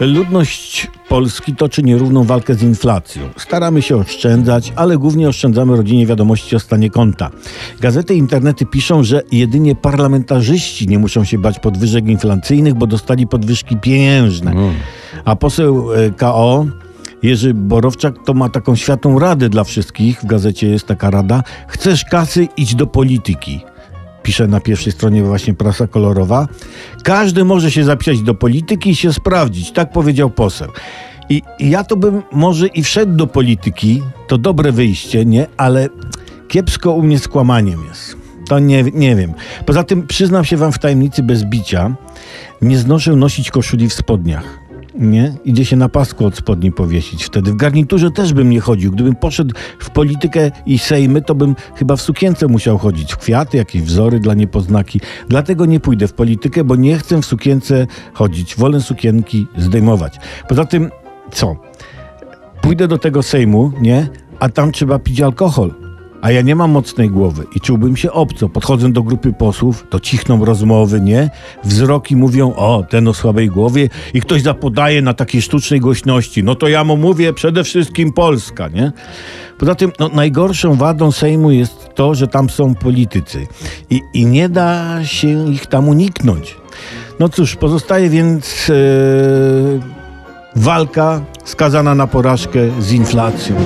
Ludność Polski toczy nierówną walkę z inflacją. Staramy się oszczędzać, ale głównie oszczędzamy rodzinie wiadomości o stanie konta. Gazety i internety piszą, że jedynie parlamentarzyści nie muszą się bać podwyżek inflacyjnych, bo dostali podwyżki pieniężne. A poseł e, KO Jerzy Borowczak to ma taką światłą radę dla wszystkich. W gazecie jest taka rada. Chcesz kasy, idź do polityki pisze na pierwszej stronie właśnie prasa kolorowa. Każdy może się zapisać do polityki i się sprawdzić, tak powiedział poseł. I, I ja to bym może i wszedł do polityki, to dobre wyjście, nie? Ale kiepsko u mnie z kłamaniem jest. To nie, nie wiem. Poza tym przyznam się wam w tajemnicy bez bicia, nie znoszę nosić koszuli w spodniach nie? Idzie się na pasku od spodni powiesić wtedy. W garniturze też bym nie chodził. Gdybym poszedł w politykę i sejmy, to bym chyba w sukience musiał chodzić. W kwiaty, jakieś wzory dla niepoznaki. Dlatego nie pójdę w politykę, bo nie chcę w sukience chodzić. Wolę sukienki zdejmować. Poza tym, co? Pójdę do tego sejmu, nie? A tam trzeba pić alkohol a ja nie mam mocnej głowy i czułbym się obco. Podchodzę do grupy posłów, to cichną rozmowy, nie? Wzroki mówią, o, ten o słabej głowie i ktoś zapodaje na takiej sztucznej głośności. No to ja mu mówię przede wszystkim Polska, nie? Poza tym no, najgorszą wadą Sejmu jest to, że tam są politycy i, i nie da się ich tam uniknąć. No cóż, pozostaje więc yy, walka skazana na porażkę z inflacją.